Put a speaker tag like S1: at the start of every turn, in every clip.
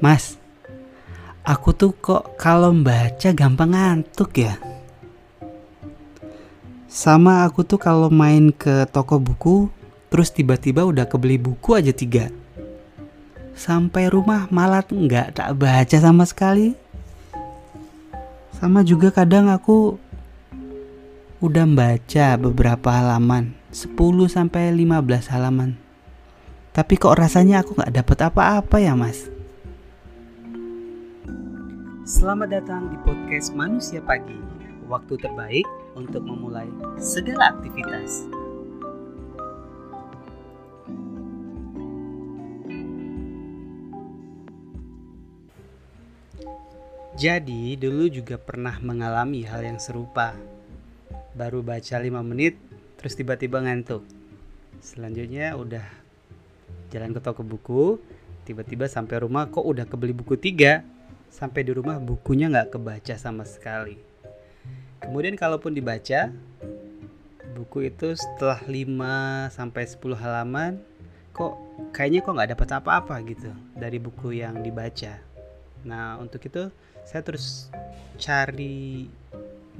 S1: Mas, aku tuh kok kalau baca gampang ngantuk ya. Sama aku tuh kalau main ke toko buku, terus tiba-tiba udah kebeli buku aja tiga. Sampai rumah malah nggak tak baca sama sekali. Sama juga kadang aku udah baca beberapa halaman, 10 sampai 15 halaman. Tapi kok rasanya aku nggak dapet apa-apa ya, Mas? Selamat datang di podcast Manusia Pagi. Waktu terbaik untuk memulai segala aktivitas. Jadi, dulu juga pernah mengalami hal yang serupa. Baru baca 5 menit, terus tiba-tiba ngantuk. Selanjutnya udah jalan ke toko buku, tiba-tiba sampai rumah kok udah kebeli buku tiga. Sampai di rumah bukunya nggak kebaca sama sekali. Kemudian kalaupun dibaca, buku itu setelah 5 sampai 10 halaman kok kayaknya kok nggak dapat apa-apa gitu dari buku yang dibaca. Nah, untuk itu saya terus cari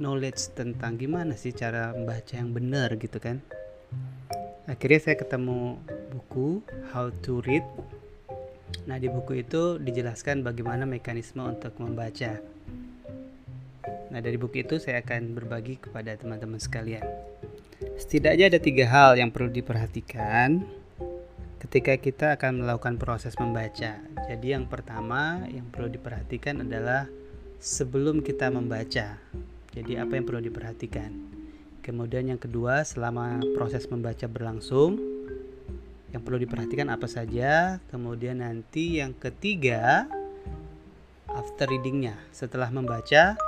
S1: knowledge tentang gimana sih cara membaca yang benar gitu kan akhirnya saya ketemu buku How to Read nah di buku itu dijelaskan bagaimana mekanisme untuk membaca nah dari buku itu saya akan berbagi kepada teman-teman sekalian setidaknya ada tiga hal yang perlu diperhatikan ketika kita akan melakukan proses membaca. Jadi yang pertama yang perlu diperhatikan adalah sebelum kita membaca. Jadi apa yang perlu diperhatikan? Kemudian yang kedua, selama proses membaca berlangsung, yang perlu diperhatikan apa saja. Kemudian nanti yang ketiga, after readingnya, setelah membaca,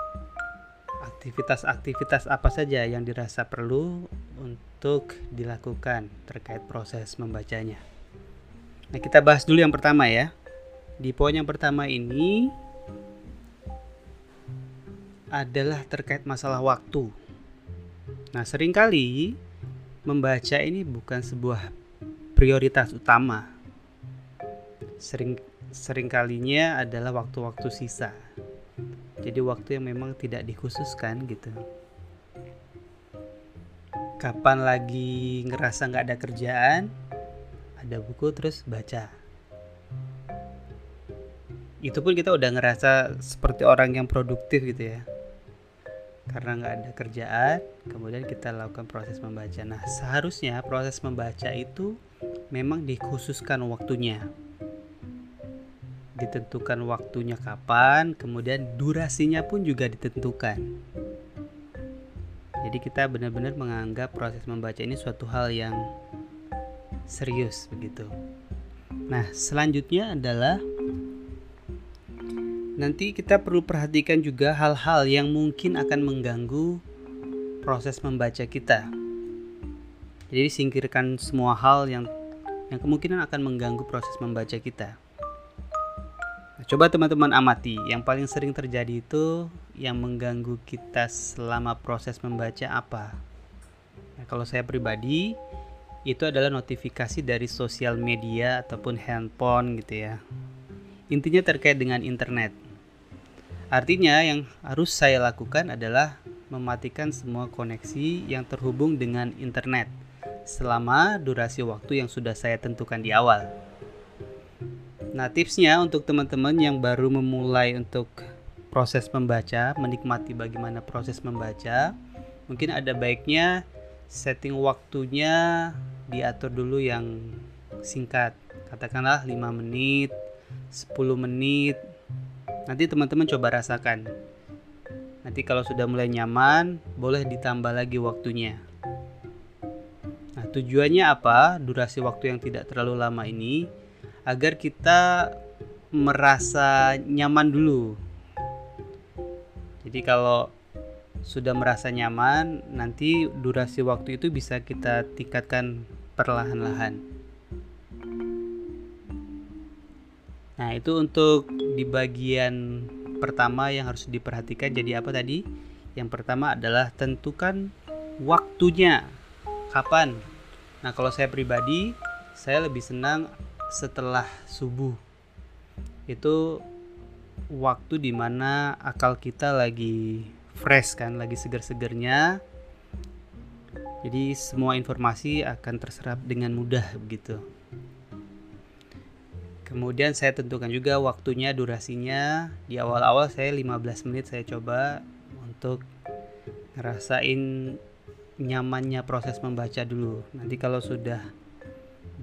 S1: aktivitas-aktivitas apa saja yang dirasa perlu untuk dilakukan terkait proses membacanya. Nah, kita bahas dulu yang pertama ya. Di poin yang pertama ini adalah terkait masalah waktu. Nah, sering kali membaca ini bukan sebuah prioritas utama. Sering seringkalinya adalah waktu-waktu sisa. Jadi waktu yang memang tidak dikhususkan gitu. Kapan lagi ngerasa nggak ada kerjaan, ada buku terus baca itu pun kita udah ngerasa seperti orang yang produktif gitu ya karena nggak ada kerjaan kemudian kita lakukan proses membaca nah seharusnya proses membaca itu memang dikhususkan waktunya ditentukan waktunya kapan kemudian durasinya pun juga ditentukan jadi kita benar-benar menganggap proses membaca ini suatu hal yang serius begitu. Nah, selanjutnya adalah nanti kita perlu perhatikan juga hal-hal yang mungkin akan mengganggu proses membaca kita. Jadi singkirkan semua hal yang yang kemungkinan akan mengganggu proses membaca kita. Nah, coba teman-teman amati, yang paling sering terjadi itu yang mengganggu kita selama proses membaca apa? Nah, kalau saya pribadi, itu adalah notifikasi dari sosial media ataupun handphone gitu ya. Intinya terkait dengan internet. Artinya yang harus saya lakukan adalah mematikan semua koneksi yang terhubung dengan internet selama durasi waktu yang sudah saya tentukan di awal. Nah, tipsnya untuk teman-teman yang baru memulai untuk proses membaca, menikmati bagaimana proses membaca, mungkin ada baiknya setting waktunya diatur dulu yang singkat. Katakanlah 5 menit 10 menit. Nanti teman-teman coba rasakan. Nanti kalau sudah mulai nyaman boleh ditambah lagi waktunya tujuannya apa durasi waktu yang tidak terlalu lama ini agar kita merasa nyaman dulu jadi kalau sudah merasa nyaman, nanti durasi waktu itu bisa kita tingkatkan perlahan-lahan. Nah, itu untuk di bagian pertama yang harus diperhatikan jadi apa tadi? Yang pertama adalah tentukan waktunya. Kapan? Nah, kalau saya pribadi, saya lebih senang setelah subuh. itu waktu di mana akal kita lagi fresh kan lagi seger-segernya jadi semua informasi akan terserap dengan mudah begitu. Kemudian saya tentukan juga waktunya durasinya. Di awal-awal saya 15 menit saya coba untuk ngerasain nyamannya proses membaca dulu. Nanti kalau sudah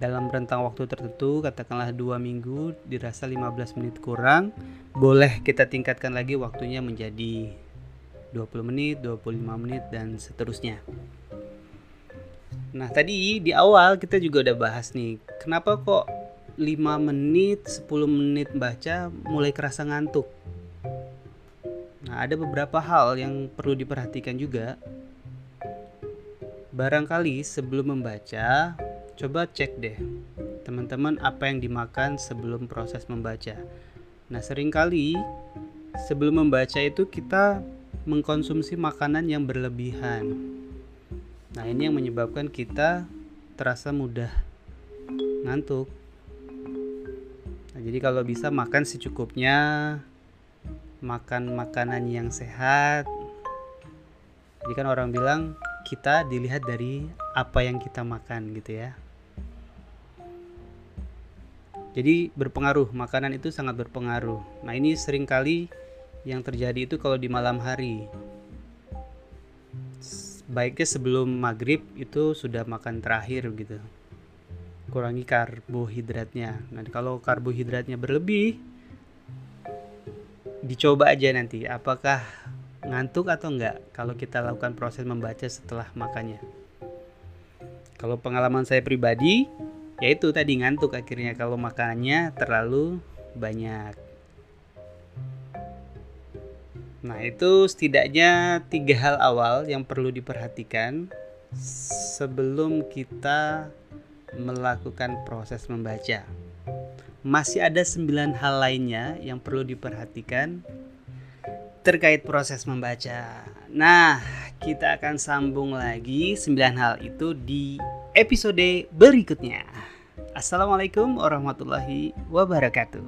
S1: dalam rentang waktu tertentu katakanlah dua minggu dirasa 15 menit kurang boleh kita tingkatkan lagi waktunya menjadi 20 menit 25 menit dan seterusnya. Nah tadi di awal kita juga udah bahas nih kenapa kok 5 menit 10 menit baca mulai kerasa ngantuk? Nah ada beberapa hal yang perlu diperhatikan juga barangkali sebelum membaca Coba cek deh, teman-teman apa yang dimakan sebelum proses membaca. Nah, sering kali sebelum membaca itu kita mengkonsumsi makanan yang berlebihan. Nah, ini yang menyebabkan kita terasa mudah ngantuk. Nah, jadi kalau bisa makan secukupnya, makan makanan yang sehat. Jadi kan orang bilang kita dilihat dari apa yang kita makan gitu ya. Jadi berpengaruh, makanan itu sangat berpengaruh. Nah ini sering kali yang terjadi itu kalau di malam hari. Baiknya sebelum maghrib itu sudah makan terakhir gitu. Kurangi karbohidratnya. Nah kalau karbohidratnya berlebih, dicoba aja nanti apakah ngantuk atau enggak kalau kita lakukan proses membaca setelah makannya. Kalau pengalaman saya pribadi, ya itu tadi ngantuk akhirnya kalau makannya terlalu banyak nah itu setidaknya tiga hal awal yang perlu diperhatikan sebelum kita melakukan proses membaca masih ada sembilan hal lainnya yang perlu diperhatikan terkait proses membaca. Nah, kita akan sambung lagi 9 hal itu di episode berikutnya. Assalamualaikum warahmatullahi wabarakatuh.